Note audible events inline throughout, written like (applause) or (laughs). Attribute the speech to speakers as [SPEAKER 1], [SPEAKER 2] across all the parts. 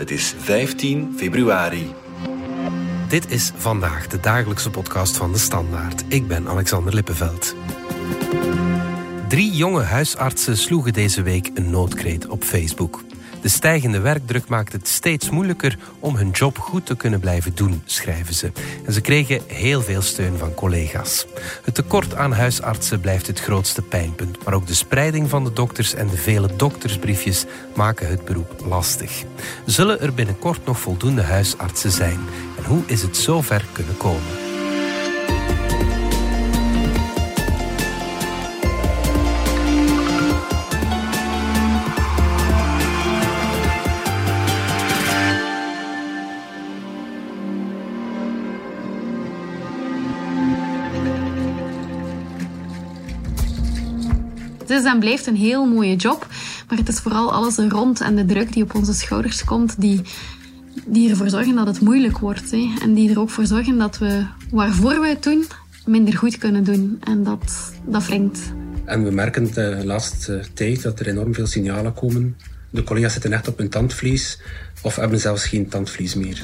[SPEAKER 1] Het is 15 februari.
[SPEAKER 2] Dit is vandaag de dagelijkse podcast van de Standaard. Ik ben Alexander Lippenveld. Drie jonge huisartsen sloegen deze week een noodkreet op Facebook. De stijgende werkdruk maakt het steeds moeilijker om hun job goed te kunnen blijven doen, schrijven ze. En ze kregen heel veel steun van collega's. Het tekort aan huisartsen blijft het grootste pijnpunt, maar ook de spreiding van de dokters en de vele doktersbriefjes maken het beroep lastig. Zullen er binnenkort nog voldoende huisartsen zijn? En hoe is het zover kunnen komen?
[SPEAKER 3] Is en blijft een heel mooie job, maar het is vooral alles er rond en de druk die op onze schouders komt, die, die ervoor zorgen dat het moeilijk wordt. Hè. En die er ook voor zorgen dat we waarvoor we het doen, minder goed kunnen doen. En dat, dat wringt.
[SPEAKER 4] En we merken de laatste tijd dat er enorm veel signalen komen. De collega's zitten echt op hun tandvlies of hebben zelfs geen tandvlies meer.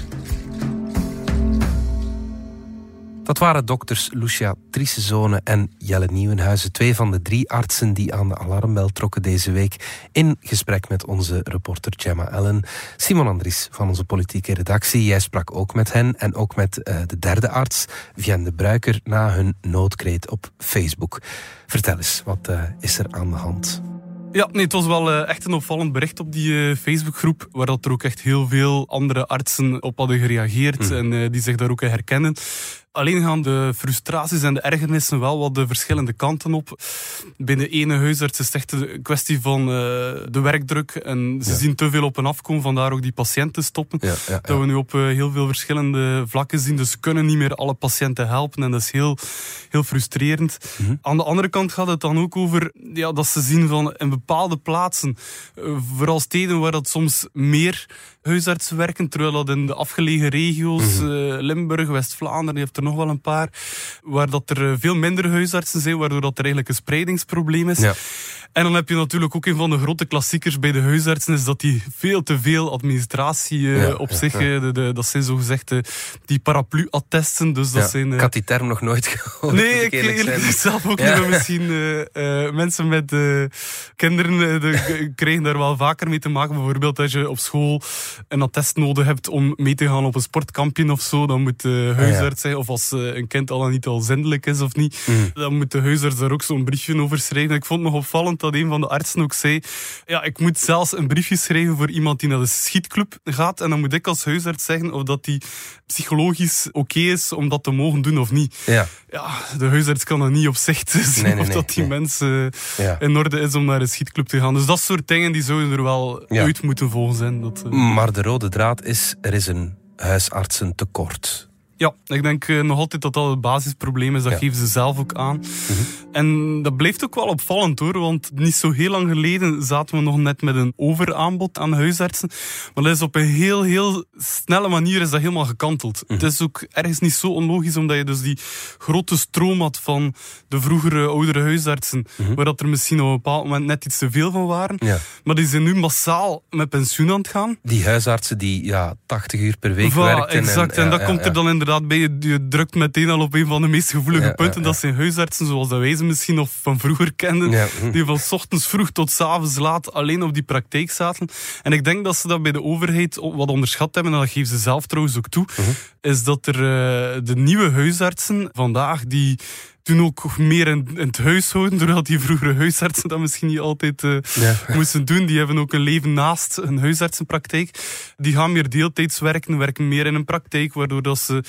[SPEAKER 2] Dat waren dokters Lucia Trissezone en Jelle Nieuwenhuizen, twee van de drie artsen die aan de alarmbel trokken deze week, in gesprek met onze reporter Gemma Ellen. Simon Andries van onze politieke redactie, jij sprak ook met hen en ook met uh, de derde arts, Vienne de Bruiker, na hun noodkreet op Facebook. Vertel eens, wat uh, is er aan de hand?
[SPEAKER 5] Ja, nee, het was wel uh, echt een opvallend bericht op die Facebookgroep, waar dat er ook echt heel veel andere artsen op hadden gereageerd
[SPEAKER 2] Mm.
[SPEAKER 5] en die zich daar ook herkennen. Alleen gaan de frustraties en de ergernissen wel wat de verschillende kanten op. Binnen ene huisarts is het echt een kwestie van uh, de werkdruk. En ze
[SPEAKER 2] Ja.
[SPEAKER 5] zien te veel op en afkomen, vandaar ook die patiënten stoppen.
[SPEAKER 2] Ja, ja,
[SPEAKER 5] Dat we nu op uh, heel veel verschillende vlakken zien. Dus kunnen niet meer alle patiënten helpen. En dat is heel, heel frustrerend.
[SPEAKER 2] Mhm.
[SPEAKER 5] Aan de andere kant gaat het dan ook over ja, dat ze zien van in bepaalde plaatsen, uh, vooral steden waar dat soms meer huisartsen werken, terwijl dat in de afgelegen regio's, uh, Limburg, West-Vlaanderen, heeft er nog wel een paar, waar dat er uh, veel minder huisartsen zijn, waardoor dat er eigenlijk een spreidingsprobleem is.
[SPEAKER 2] Ja.
[SPEAKER 5] En dan heb je natuurlijk ook een van de grote klassiekers bij de huisartsen, is dat die veel te veel administratie uh,
[SPEAKER 2] Ja,
[SPEAKER 5] op
[SPEAKER 2] ja,
[SPEAKER 5] zich, uh, de, de, dat zijn zogezegd uh, die paraplu-attesten. Dus dat
[SPEAKER 2] Ja,
[SPEAKER 5] zijn,
[SPEAKER 2] ik had die term nog nooit (laughs) gehoord.
[SPEAKER 5] Nee, ik
[SPEAKER 2] eerlijk zijn. (laughs)
[SPEAKER 5] gezegd zelf ook niet. Misschien eh, eh, mensen met eh, kinderen eh, de, (laughs) krijgen daar wel vaker mee te maken. Bijvoorbeeld als je op school een attest nodig hebt om mee te gaan op een sportkampje of zo. Dan moet de huisarts zeggen, of als eh, een kind al dan niet al zindelijk is of niet.
[SPEAKER 2] Mm.
[SPEAKER 5] Dan moet de huisarts daar ook zo'n briefje over schrijven. Ik vond het nog opvallend dat een van de artsen ook zei... Ja, ik moet zelfs een briefje schrijven voor iemand die naar de schietclub gaat. En dan moet ik als huisarts zeggen of dat die psychologisch oké is om dat te mogen doen of niet.
[SPEAKER 2] Ja,
[SPEAKER 5] Ja, de huisarts kan dat niet op zicht zien
[SPEAKER 2] Nee, nee,
[SPEAKER 5] of dat die
[SPEAKER 2] nee.
[SPEAKER 5] mens
[SPEAKER 2] ja.
[SPEAKER 5] in orde is om naar een schietclub te gaan. Dus dat soort dingen die zouden er wel
[SPEAKER 2] Ja.
[SPEAKER 5] uit moeten volgen zijn. Dat, eh,
[SPEAKER 2] Maar de rode draad is, er is een huisartsentekort.
[SPEAKER 5] Ja, ik denk eh, nog altijd dat dat het basisprobleem is. Dat
[SPEAKER 2] Ja.
[SPEAKER 5] geven ze zelf ook aan. En dat blijft ook wel opvallend hoor, want niet zo heel lang geleden zaten we nog net met een overaanbod aan huisartsen. Maar dat is op een heel, heel snelle manier is dat helemaal gekanteld. Het is ook ergens niet zo onlogisch, omdat je dus die grote stroom had van de vroegere oudere huisartsen, waar dat er misschien op een bepaald moment net iets te veel van waren.
[SPEAKER 2] Ja.
[SPEAKER 5] Maar die zijn nu massaal met pensioen aan het gaan.
[SPEAKER 2] Die huisartsen die ja, 80 uur per week
[SPEAKER 5] Voilà,
[SPEAKER 2] werken.
[SPEAKER 5] exact. En,
[SPEAKER 2] ja,
[SPEAKER 5] dat komt er dan inderdaad bij. Je, je drukt meteen al op een van de meest gevoelige
[SPEAKER 2] Ja,
[SPEAKER 5] punten. Dat zijn huisartsen zoals dat wij ze misschien nog van vroeger kenden. Die van ochtends vroeg tot 's avonds laat alleen op die praktijk zaten. En ik denk dat ze dat bij de overheid wat onderschat hebben. En dat geven ze zelf trouwens ook toe.
[SPEAKER 2] Mhm.
[SPEAKER 5] Is dat er eh, de nieuwe huisartsen vandaag die doen ook meer in, in het huishouden, terwijl die vroegere huisartsen dat misschien niet altijd eh,
[SPEAKER 2] Ja.
[SPEAKER 5] moesten doen. Die hebben ook een leven naast een huisartsenpraktijk. Die gaan meer deeltijds werken, werken meer in een praktijk, waardoor dat ze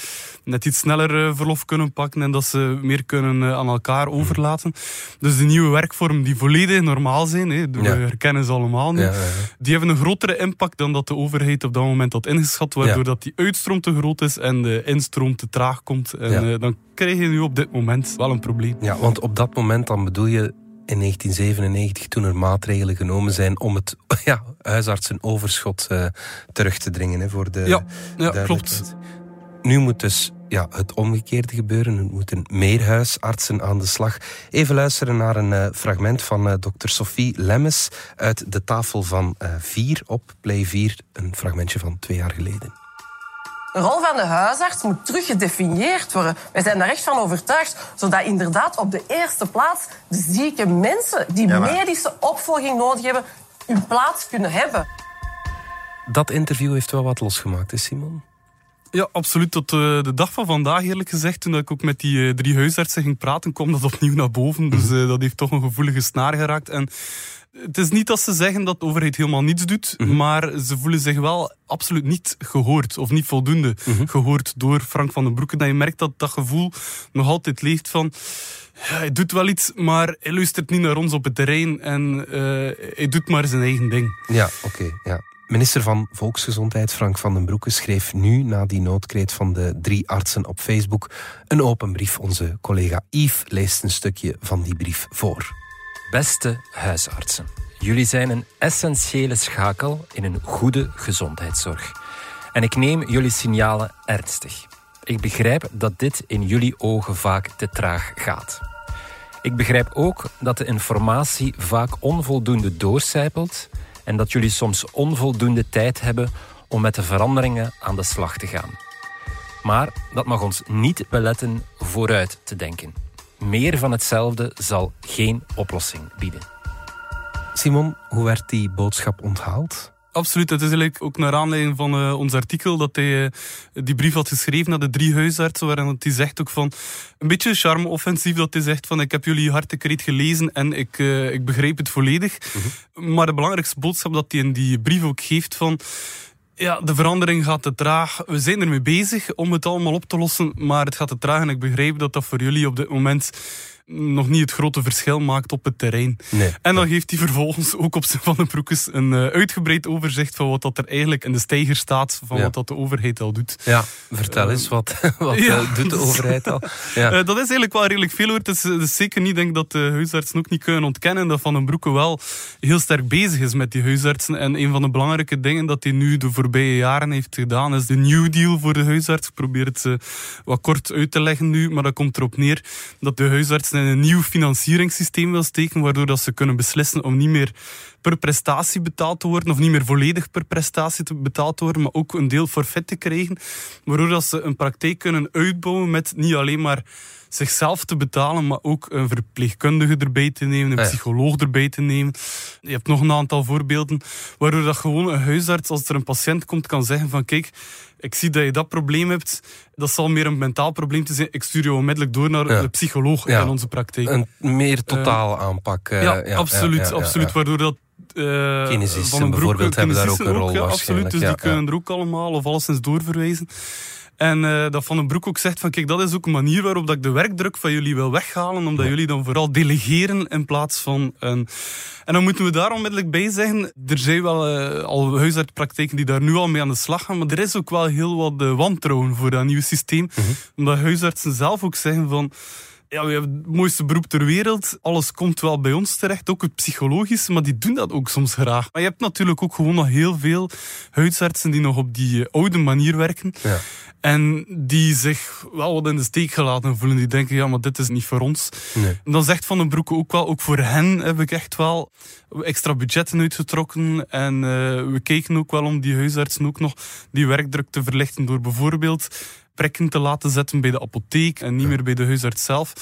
[SPEAKER 5] net iets sneller eh, verlof kunnen pakken en dat ze meer kunnen eh, aan elkaar overlaten. Dus de nieuwe werkvorm die volledig normaal zijn, hè,
[SPEAKER 2] Ja.
[SPEAKER 5] herkennen ze allemaal nu,
[SPEAKER 2] Ja,
[SPEAKER 5] die hebben een grotere impact dan dat de overheid op dat moment had ingeschat, waardoor dat die uitstroom te groot is en de instroom te traag komt. En dan krijg je nu op dit moment wel een probleem.
[SPEAKER 2] Ja, want op dat moment dan bedoel je in 1997 toen er maatregelen genomen zijn om het (laughs) ja, huisartsenoverschot eh, terug te dringen hè, voor de
[SPEAKER 5] Ja, klopt.
[SPEAKER 2] Nu moet dus ja, het omgekeerde gebeuren. Er moeten meer huisartsen aan de slag. Even luisteren naar een uh, fragment van uh, dokter Sophie Lemmes uit de tafel van 4 uh, op Play 4. Een fragmentje van twee jaar geleden.
[SPEAKER 6] De rol van de huisarts moet terug gedefinieerd worden. Wij zijn daar echt van overtuigd, zodat inderdaad op de eerste plaats de zieke mensen die ja, maar... medische opvolging nodig hebben, hun plaats kunnen hebben.
[SPEAKER 2] Dat interview heeft wel wat losgemaakt, hè Simon?
[SPEAKER 5] Ja, absoluut. Tot uh, de dag van vandaag, eerlijk gezegd, toen ik ook met die uh, drie huisartsen ging praten, kwam dat opnieuw naar boven. Dus uh, dat heeft toch een gevoelige snaar geraakt. En het is niet dat ze zeggen dat de overheid helemaal niets doet, mm -hmm. maar ze voelen zich wel absoluut niet gehoord of niet voldoende mm -hmm. gehoord door Frank van den Broeke. Dat je merkt dat dat gevoel nog altijd leeft van ja, hij doet wel iets, maar hij luistert niet naar ons op het terrein en uh, hij doet maar zijn eigen ding.
[SPEAKER 2] Ja, oké. Okay, ja. Minister van Volksgezondheid Frank van den Broeke schreef nu, na die noodkreet van de drie artsen op Facebook, een open brief. Onze collega Yves leest een stukje van die brief voor.
[SPEAKER 7] Beste huisartsen, jullie zijn een essentiële schakel in een goede gezondheidszorg. En ik neem jullie signalen ernstig. Ik begrijp dat dit in jullie ogen vaak te traag gaat. Ik begrijp ook dat de informatie vaak onvoldoende doorcijpelt en dat jullie soms onvoldoende tijd hebben om met de veranderingen aan de slag te gaan. Maar dat mag ons niet beletten vooruit te denken. Meer van hetzelfde zal geen oplossing bieden.
[SPEAKER 2] Simon, hoe werd die boodschap onthaald?
[SPEAKER 5] Absoluut, het is eigenlijk ook naar aanleiding van uh, ons artikel dat hij uh, die brief had geschreven naar de drie huisartsen, waarin hij zegt ook van een beetje charme-offensief dat hij zegt van ik heb jullie hartekreet gelezen en ik, uh, ik begreep het volledig. -hmm. Maar de belangrijkste boodschap dat hij in die brief ook geeft van ja, de verandering gaat te traag. We zijn ermee bezig om het allemaal op te lossen, maar het gaat te traag en ik begrijp dat dat voor jullie op dit moment nog niet het grote verschil maakt op het terrein.
[SPEAKER 2] Nee,
[SPEAKER 5] en dan geeft hij vervolgens ook op zijn Van den Broekes een uh, uitgebreid overzicht van wat dat er eigenlijk in de stijger staat van ja. wat dat de overheid al doet.
[SPEAKER 2] Ja, vertel uh, eens, wat, (laughs) wat ja, uh, doet de overheid al? (laughs)
[SPEAKER 5] Ja. dat is eigenlijk wel redelijk veel hoor. Het is, is zeker niet, denk dat de huisartsen ook niet kunnen ontkennen dat Van den Broeke wel heel sterk bezig is met die huisartsen. En een van de belangrijke dingen dat hij nu de voorbije jaren heeft gedaan is de New Deal voor de huisarts. Ik probeer het wat kort uit te leggen nu, maar dat komt erop neer dat de huisartsen een nieuw financieringssysteem wil steken, waardoor dat ze kunnen beslissen om niet meer per prestatie betaald te worden, of niet meer volledig per prestatie te betaald te worden, maar ook een deel forfait te krijgen, waardoor dat ze een praktijk kunnen uitbouwen met niet alleen maar zichzelf te betalen, maar ook een verpleegkundige erbij te nemen, een psycholoog erbij te nemen. Je hebt nog een aantal voorbeelden waardoor dat gewoon een huisarts, als er een patiënt komt, kan zeggen van kijk, ik zie dat je dat probleem hebt. Dat zal meer een mentaal probleem te zijn. Ik stuur je onmiddellijk door naar ja. de psycholoog ja. in onze praktijk.
[SPEAKER 2] Een meer totale uh, aanpak. Uh,
[SPEAKER 5] ja, ja, absoluut. absoluut Waardoor dat
[SPEAKER 2] uh, Kinesisten bijvoorbeeld hebben daar ook een rol
[SPEAKER 5] ook, Absoluut, dus die kunnen er ook allemaal of alleszins doorverwijzen. En uh, dat Van den Broek ook zegt van kijk, dat is ook een manier waarop dat ik de werkdruk van jullie wil weghalen, omdat ja. jullie dan vooral delegeren in plaats van een... En dan moeten we daar onmiddellijk bij zeggen, er zijn wel uh, al huisartspraktijken die daar nu al mee aan de slag gaan, maar er is ook wel heel wat wantrouwen voor dat nieuwe systeem. Mm -hmm. Omdat huisartsen zelf ook zeggen van ja, we hebben het mooiste beroep ter wereld. Alles komt wel bij ons terecht, ook het psychologische, maar die doen dat ook soms graag. Maar je hebt natuurlijk ook gewoon nog heel veel huisartsen die nog op die oude manier werken.
[SPEAKER 2] Ja.
[SPEAKER 5] En die zich wel wat in de steek gelaten voelen. Die denken, ja, maar dit is niet voor ons.
[SPEAKER 2] Nee.
[SPEAKER 5] Dan zegt Van den Broeke ook wel, ook voor hen heb ik echt wel extra budgetten uitgetrokken. En uh, we kijken ook wel om die huisartsen ook nog die werkdruk te verlichten door bijvoorbeeld prikken te laten zetten bij de apotheek en niet meer bij de huisarts zelf.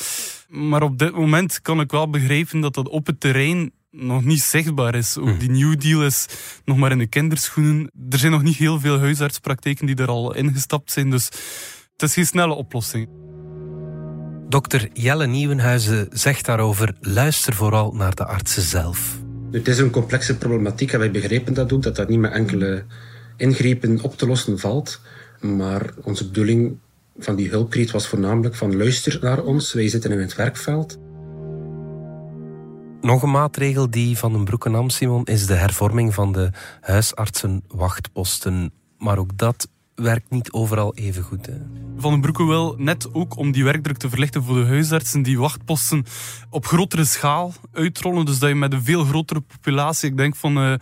[SPEAKER 5] Maar op dit moment kan ik wel begrijpen dat dat op het terrein nog niet zichtbaar is. Ook die New Deal is nog maar in de kinderschoenen. Er zijn nog niet heel veel huisartspraktijken die er al ingestapt zijn, dus het is geen snelle oplossing.
[SPEAKER 2] Dokter Jelle Nieuwenhuizen zegt daarover: luister vooral naar de artsen zelf.
[SPEAKER 4] Het is een complexe problematiek en wij begrijpen dat ook, dat dat niet met enkele ingrepen op te lossen valt. Maar onze bedoeling van die hulpkreet was voornamelijk van luister naar ons, wij zitten in het werkveld.
[SPEAKER 2] Nog een maatregel die Van den Broeke nam, Simon, is de hervorming van de huisartsenwachtposten. Maar ook dat werkt niet overal even goed. Hè?
[SPEAKER 5] Van den Broeke wil net ook om die werkdruk te verlichten voor de huisartsen die wachtposten op grotere schaal uitrollen. Dus dat je met een veel grotere populatie, ik denk van uh,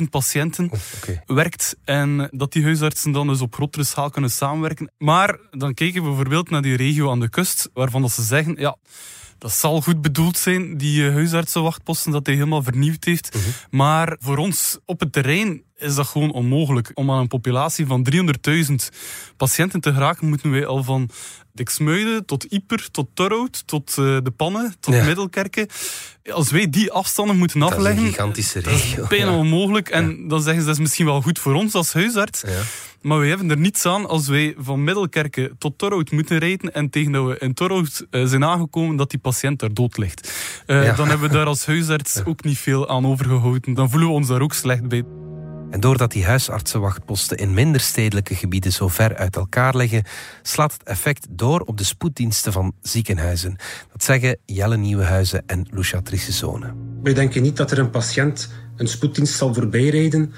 [SPEAKER 5] 300.000 patiënten, oh, werkt. En dat die huisartsen dan dus op grotere schaal kunnen samenwerken. Maar dan kijken we bijvoorbeeld naar die regio aan de kust, waarvan dat ze zeggen, ja, dat zal goed bedoeld zijn, die eh, huisartsenwachtposten, dat hij helemaal vernieuwd heeft. Mhm. Maar voor ons op het terrein is dat gewoon onmogelijk. Om aan een populatie van 300.000 patiënten te geraken, moeten wij al van Diksmuiden tot Ieper, tot Torhout, tot uh, De Pannen, tot Middelkerken. Als wij die afstanden moeten afleggen... Dat is
[SPEAKER 2] een gigantische regio.
[SPEAKER 5] bijna onmogelijk. En dan zeggen ze, dat is misschien wel goed voor ons als huisarts. Ja. Maar we hebben er niets aan als wij van Middelkerken tot Torhout moeten rijden en tegen dat we in Torhout uh, zijn aangekomen dat die patiënt daar dood ligt. Uh, Dan hebben we daar als huisarts (laughs) ook niet veel aan overgehouden. Dan voelen we ons daar ook slecht bij.
[SPEAKER 2] En doordat die huisartsenwachtposten in minder stedelijke gebieden zo ver uit elkaar liggen, slaat het effect door op de spoeddiensten van ziekenhuizen. Dat zeggen Jelle Nieuwenhuizen en Lucia Trissezone.
[SPEAKER 4] Wij denken niet dat er een patiënt een spoeddienst zal voorbijrijden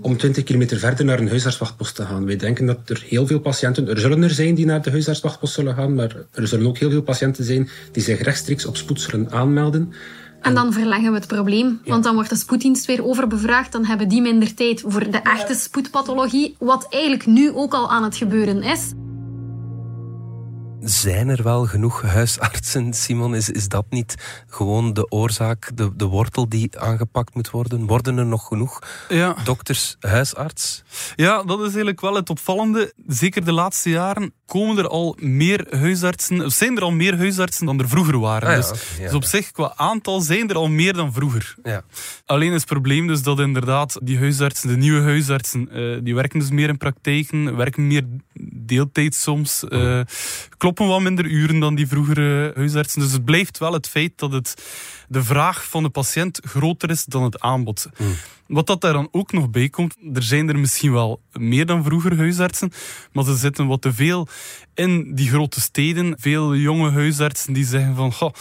[SPEAKER 4] om 20 kilometer verder naar een huisartswachtpost te gaan. Wij denken dat er heel veel patiënten, er zullen er zijn die naar de huisartswachtpost zullen gaan, maar er zullen ook heel veel patiënten zijn die zich rechtstreeks op spoed zullen aanmelden.
[SPEAKER 3] En dan verleggen we het probleem, want dan wordt de spoeddienst weer overbevraagd. Dan hebben die minder tijd voor de echte spoedpathologie, wat eigenlijk nu ook al aan het gebeuren is.
[SPEAKER 2] Zijn er wel genoeg huisartsen, Simon? Is, is dat niet gewoon de oorzaak, de, de wortel die aangepakt moet worden? Worden er nog genoeg ja. dokters, huisarts?
[SPEAKER 5] Ja, dat is eigenlijk wel het opvallende. Zeker de laatste jaren komen er al meer huisartsen, of zijn er al meer huisartsen dan er vroeger waren. Ah dus, dus, op zich, qua aantal, zijn er al meer dan vroeger. Ja. Alleen is het probleem dus dat inderdaad die huisartsen, de nieuwe huisartsen, uh, die werken dus meer in praktijken, werken meer deeltijd soms. Uh, kloppen wat minder uren dan die vroegere huisartsen. Dus het blijft wel het feit dat het, de vraag van de patiënt groter is dan het aanbod. Hmm. Wat dat daar dan ook nog bij komt, er zijn er misschien wel meer dan vroeger huisartsen, maar ze zitten wat te veel in die grote steden. Veel jonge huisartsen die zeggen van, goh,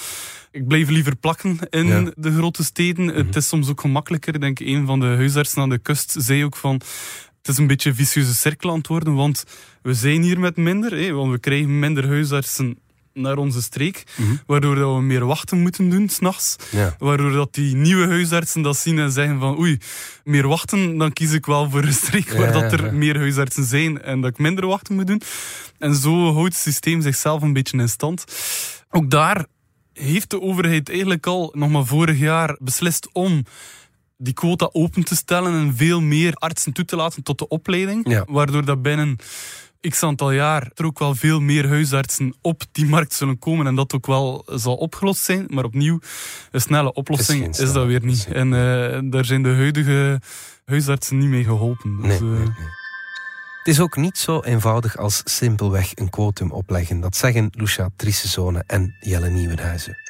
[SPEAKER 5] ik blijf liever plakken in de grote steden. Het hmm. is soms ook gemakkelijker. Ik denk, een van de huisartsen aan de kust zei ook van, het is een beetje een vicieuze cirkel aan het worden, want we zijn hier met minder, hè, want we krijgen minder huisartsen naar onze streek, mhm. waardoor dat we meer wachten moeten doen s'nachts. Ja. Waardoor dat die nieuwe huisartsen dat zien en zeggen van oei, meer wachten, dan kies ik wel voor een streek waar dat er meer huisartsen zijn en dat ik minder wachten moet doen. En zo houdt het systeem zichzelf een beetje in stand. Ook daar heeft de overheid eigenlijk al nog maar vorig jaar beslist om die quota open te stellen en veel meer artsen toe te laten tot de opleiding. Waardoor dat binnen x aantal jaar er ook wel veel meer huisartsen op die markt zullen komen en dat ook wel zal opgelost zijn. Maar opnieuw, een snelle oplossing is, dat weer niet. En uh, daar zijn de huidige huisartsen niet mee geholpen. Dus,
[SPEAKER 2] nee, uh... Het is ook niet zo eenvoudig als simpelweg een quotum opleggen. Dat zeggen Lucia Trissezone en Jelle Nieuwenhuizen.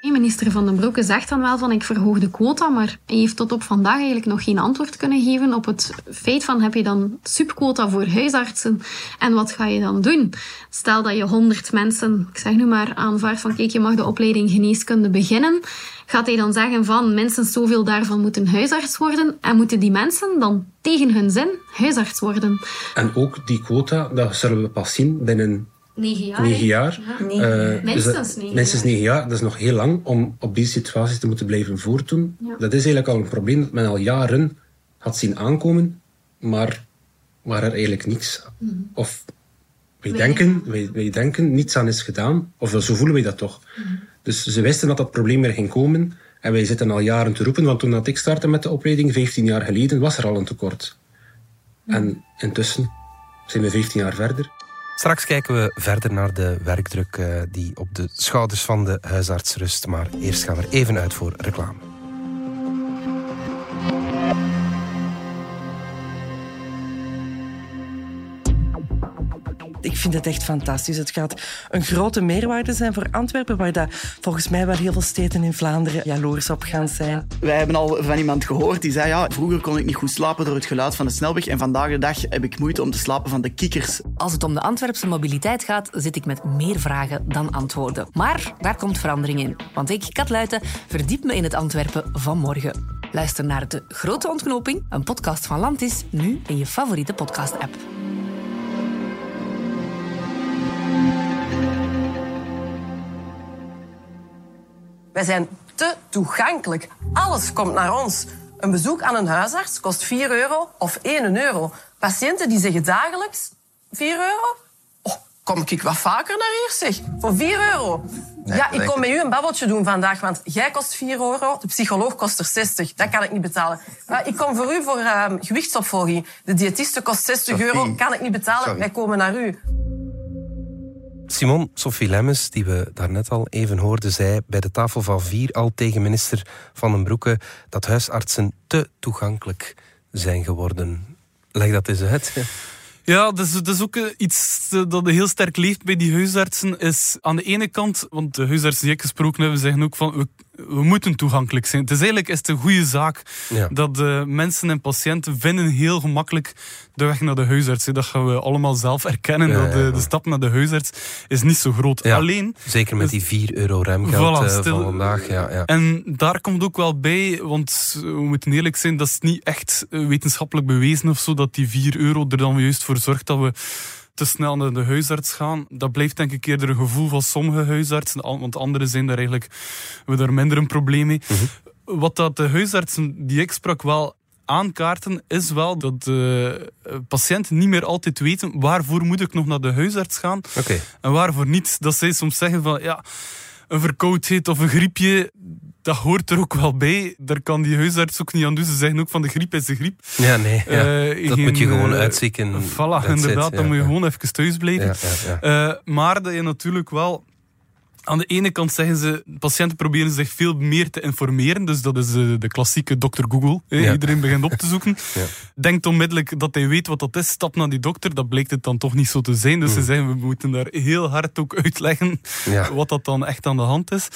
[SPEAKER 3] Minister Van den Broeke zegt dan wel van ik verhoog de quota, maar hij heeft tot op vandaag eigenlijk nog geen antwoord kunnen geven op het feit van heb je dan subquota voor huisartsen en wat ga je dan doen? Stel dat je 100 mensen, ik zeg nu maar, aanvaardt van kijk je mag de opleiding geneeskunde beginnen, gaat hij dan zeggen van minstens zoveel daarvan moeten huisarts worden en moeten die mensen dan tegen hun zin huisarts worden?
[SPEAKER 4] En ook die quota, dat zullen we pas zien binnen
[SPEAKER 3] Negen jaar.
[SPEAKER 4] Negen jaar.
[SPEAKER 3] Uh, minstens negen
[SPEAKER 4] Minstens negen jaar. Dat is nog heel lang om op die situatie te moeten blijven voortdoen. Dat is eigenlijk al een probleem dat men al jaren had zien aankomen, maar waar er eigenlijk niks... Mhm. Of wij, denken, wij, wij, denken, niets aan is gedaan. Of zo voelen wij dat toch. Mhm. Dus ze wisten dat dat probleem er ging komen. En wij zitten al jaren te roepen, want toen dat ik startte met de opleiding, 15 jaar geleden, was er al een tekort. Mhm. En intussen zijn we 15 jaar verder.
[SPEAKER 2] Straks kijken we verder naar de werkdruk eh, die op de schouders van de huisarts rust. Maar eerst gaan we er even uit voor reclame.
[SPEAKER 8] Ik vind het echt fantastisch. Het gaat een grote meerwaarde zijn voor Antwerpen, waar dat volgens mij wel heel veel steden in Vlaanderen jaloers op gaan zijn.
[SPEAKER 9] Wij hebben al van iemand gehoord die zei, ja, vroeger kon ik niet goed slapen door het geluid van de snelweg en vandaag de dag heb ik moeite om te slapen van de kikkers.
[SPEAKER 10] Als het om de Antwerpse mobiliteit gaat, zit ik met meer vragen dan antwoorden. Maar daar komt verandering in. Want ik, Kat Luiten, verdiep me in het Antwerpen van morgen. Luister naar De Grote Ontknoping, een podcast van Landis, nu in je favoriete podcast-app.
[SPEAKER 6] Wij zijn te toegankelijk. Alles komt naar ons. Een bezoek aan een huisarts kost 4 euro of 1 euro. Patiënten die zeggen dagelijks 4 euro? Oh, kom ik wat vaker naar hier, zeg. Voor 4 euro. ja, ik kom met u een babbeltje doen vandaag, want jij kost 4 euro, de psycholoog kost er 60. Dat kan ik niet betalen. Maar ik kom voor u voor uh, gewichtsopvolging. De diëtiste kost 60
[SPEAKER 2] Sophie.
[SPEAKER 6] euro, kan ik niet betalen.
[SPEAKER 2] Sorry.
[SPEAKER 6] Wij komen naar u.
[SPEAKER 2] Simon, Sophie Lemmens, die we daarnet al even hoorden, zei bij de tafel van vier al tegen minister Van den Broeke dat huisartsen te toegankelijk zijn geworden. Leg dat eens uit.
[SPEAKER 5] Ja, dat is ook eh, iets eh, dat heel sterk leeft bij die huisartsen. Is aan de ene kant, want de huisartsen die ik gesproken heb, zeggen ook van we moeten toegankelijk zijn. Het is eigenlijk is het een goede zaak
[SPEAKER 2] Ja.
[SPEAKER 5] dat eh, mensen en patiënten vinden heel gemakkelijk de weg naar de huisarts. hè. Dat gaan we allemaal zelf erkennen.
[SPEAKER 2] Ja,
[SPEAKER 5] dat de, de stap naar de huisarts is niet zo groot. Alleen,
[SPEAKER 2] Zeker met die 4 euro remgeld
[SPEAKER 5] Voilà,
[SPEAKER 2] eh,
[SPEAKER 5] stil-
[SPEAKER 2] van vandaag. Ja, ja.
[SPEAKER 5] En daar komt ook wel bij, want we moeten eerlijk zijn, dat is niet echt eh, wetenschappelijk bewezen of zo, dat die 4 euro er dan juist voor zorgt dat we te snel naar de huisarts gaan. Dat blijft denk ik eerder een gevoel van sommige huisartsen, want anderen zijn daar eigenlijk, we daar minder een probleem mee. Wat dat de huisartsen die ik sprak wel aankaarten, is wel dat de eh, patiënten niet meer altijd weten waarvoor moet ik nog naar de huisarts gaan
[SPEAKER 2] Oké.
[SPEAKER 5] en waarvoor niet. Dat zij soms zeggen van ja, een verkoudheid of een griepje, dat hoort er ook wel bij. Daar kan die huisarts ook niet aan doen. Ze zeggen ook van de griep is de griep.
[SPEAKER 2] Ja, nee. Ja.
[SPEAKER 5] Eh,
[SPEAKER 2] dat
[SPEAKER 5] geen,
[SPEAKER 2] moet je gewoon
[SPEAKER 5] eh,
[SPEAKER 2] uitzieken.
[SPEAKER 5] Voilà, inderdaad. Dan
[SPEAKER 2] Ja,
[SPEAKER 5] moet je gewoon even thuis blijven. Eh, maar dat je natuurlijk wel... Aan de ene kant zeggen ze, patiënten proberen zich veel meer te informeren. Dus dat is de klassieke dokter Google.
[SPEAKER 2] Ja.
[SPEAKER 5] Iedereen begint op te zoeken. (laughs)
[SPEAKER 2] Ja.
[SPEAKER 5] Denkt onmiddellijk dat hij weet wat dat is. Stap naar die dokter. Dat blijkt het dan toch niet zo te zijn. Dus ze zeggen, we moeten daar heel hard ook uitleggen
[SPEAKER 2] Mm. Ja.
[SPEAKER 5] wat dat dan echt aan de hand is.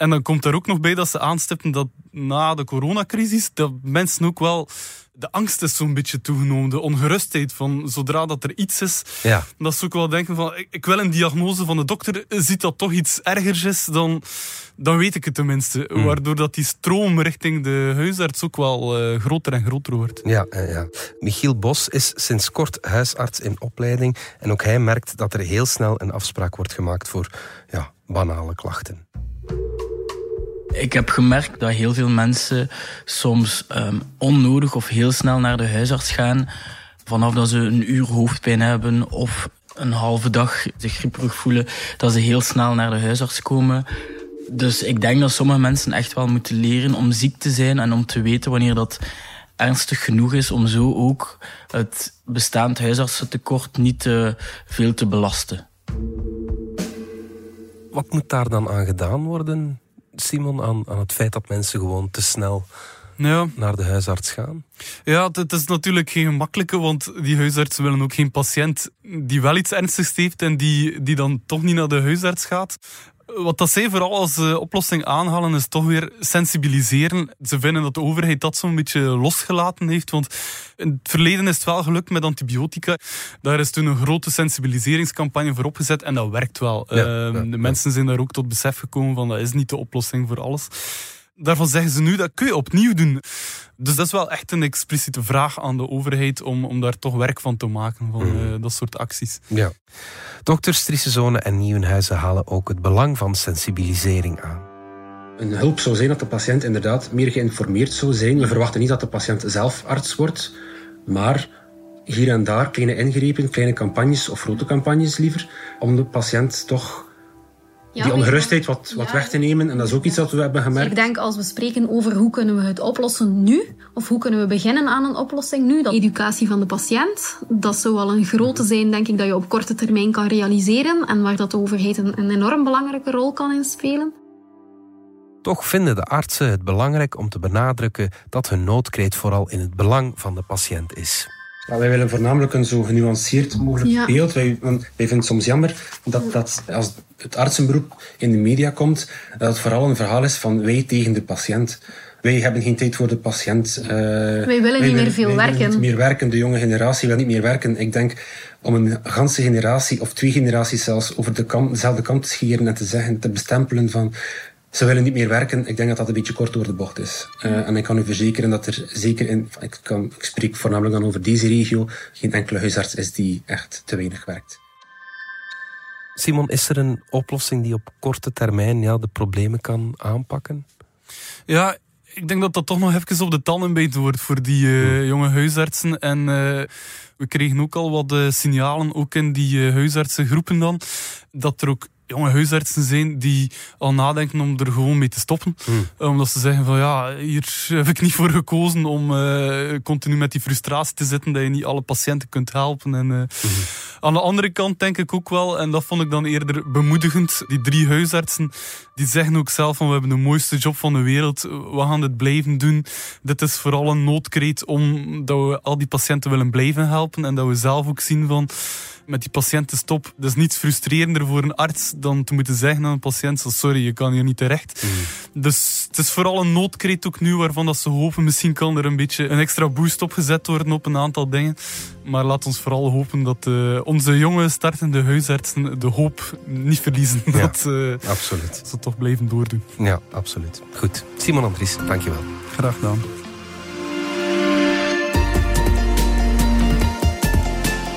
[SPEAKER 5] En dan komt er ook nog bij dat ze aanstippen dat na de coronacrisis, dat mensen ook wel... De angst is zo'n beetje toegenomen. De ongerustheid van zodra dat er iets is,
[SPEAKER 2] Ja.
[SPEAKER 5] dat ze ook wel denken van, ik, ik wil een diagnose van de dokter, ziet dat toch iets ergers is, dan, dan weet ik het tenminste.
[SPEAKER 2] Hmm.
[SPEAKER 5] Waardoor dat die stroom richting de huisarts ook wel eh, groter en groter wordt.
[SPEAKER 2] Ja, ja, ja. Michiel Bos is sinds kort huisarts in opleiding. En ook hij merkt dat er heel snel een afspraak wordt gemaakt voor ja, banale klachten.
[SPEAKER 11] Ik heb gemerkt dat heel veel mensen soms ehm, onnodig of heel snel naar de huisarts gaan. Vanaf dat ze een uur hoofdpijn hebben of een halve dag zich grieperig voelen, dat ze heel snel naar de huisarts komen. Dus ik denk dat sommige mensen echt wel moeten leren om ziek te zijn en om te weten wanneer dat ernstig genoeg is om zo ook het bestaand huisartsentekort niet te veel te belasten.
[SPEAKER 2] Wat moet daar dan aan gedaan worden, Simon, aan, aan het feit dat mensen gewoon te snel
[SPEAKER 5] Ja.
[SPEAKER 2] naar de huisarts gaan?
[SPEAKER 5] Ja, het, is natuurlijk geen gemakkelijke, want die huisartsen willen ook geen patiënt die wel iets ernstigs heeft en die, die dan toch niet naar de huisarts gaat. Wat dat zij vooral als eh, oplossing aanhalen is toch weer sensibiliseren. Ze vinden dat de overheid dat zo'n beetje losgelaten heeft, want in het verleden is het wel gelukt met antibiotica. Daar is toen een grote sensibiliseringscampagne voor opgezet en dat werkt wel.
[SPEAKER 2] Ja,
[SPEAKER 5] Ehm,
[SPEAKER 2] ja,
[SPEAKER 5] de mensen zijn daar ook tot besef gekomen van dat is niet de oplossing voor alles. Daarvan zeggen ze nu, dat kun je opnieuw doen. Dus dat is wel echt een expliciete vraag aan de overheid om, om daar toch werk van te maken, van
[SPEAKER 2] Mhm.
[SPEAKER 5] eh, dat soort acties.
[SPEAKER 2] Ja. Dokters Trissezone en Nieuwenhuizen halen ook het belang van sensibilisering aan.
[SPEAKER 4] Een hulp zou zijn dat de patiënt inderdaad meer geïnformeerd zou zijn. We verwachten niet dat de patiënt zelf arts wordt, maar hier en daar kleine ingrepen, kleine campagnes of grote campagnes liever, om de patiënt toch
[SPEAKER 3] Ja,
[SPEAKER 4] die ongerustheid wat, wat weg te nemen. En dat is ook iets dat we hebben gemerkt.
[SPEAKER 3] Ik denk als we spreken over hoe kunnen we het oplossen nu, of hoe kunnen we beginnen aan een oplossing nu, dat educatie van de patiënt, dat zou wel een grote zijn, denk ik, dat je op korte termijn kan realiseren en waar dat de overheid een, een enorm belangrijke rol kan inspelen.
[SPEAKER 2] Toch vinden de artsen het belangrijk om te benadrukken dat hun noodkreet vooral in het belang van de patiënt is.
[SPEAKER 4] Wij willen voornamelijk een zo genuanceerd mogelijk
[SPEAKER 3] Ja.
[SPEAKER 4] beeld. Wij, wij vinden het soms jammer dat, dat als het artsenberoep in de media komt, dat het vooral een verhaal is van wij tegen de patiënt. Wij hebben geen tijd voor de patiënt. eh, wij
[SPEAKER 3] willen niet meer veel werken.
[SPEAKER 4] niet meer werken. De jonge generatie wil niet meer werken. Ik denk om een ganse generatie of twee generaties zelfs over de dezelfde kant te scheren en te zeggen, te bestempelen van Ze willen niet meer werken. Ik denk dat dat een beetje kort door de bocht is. Uh, en ik kan u verzekeren dat er zeker in, ik, kan, ik spreek voornamelijk dan over deze regio, geen enkele huisarts is die echt te weinig werkt.
[SPEAKER 2] Simon, is er een oplossing die op korte termijn ja, de problemen kan aanpakken?
[SPEAKER 5] Ja, ik denk dat dat toch nog even op de tanden bijten wordt voor die uh, jonge huisartsen. En uh, we kregen ook al wat uh, signalen, ook in die huisartsengroepen dan, dat er ook jonge huisartsen zijn die al nadenken om er gewoon mee te stoppen. Hmm. Omdat ze zeggen van ja, hier heb ik niet voor gekozen om uh, continu met die frustratie te zitten dat je niet alle patiënten kunt helpen. En, uh, hmm. Aan de andere kant denk ik ook wel, en dat vond ik dan eerder bemoedigend, die drie huisartsen die zeggen ook zelf van we hebben de mooiste job van de wereld, we gaan dit blijven doen. Dit is vooral een noodkreet omdat we al die patiënten willen blijven helpen en dat we zelf ook zien van met die patiënten stop. Dat is niets frustrerender voor een arts dan te moeten zeggen aan een patiënt: sorry, je kan hier niet terecht. Mm. Dus het is vooral een noodkreet ook nu waarvan dat ze hopen. Misschien kan er een beetje een extra boost op gezet worden op een aantal dingen. Maar laat ons vooral hopen dat uh, onze jonge startende huisartsen de hoop niet verliezen.
[SPEAKER 2] Ja, (laughs)
[SPEAKER 5] dat
[SPEAKER 2] uh, absoluut.
[SPEAKER 5] ze toch blijven doordoen.
[SPEAKER 2] Ja, absoluut. Goed. Simon Andries, dankjewel.
[SPEAKER 5] Graag gedaan.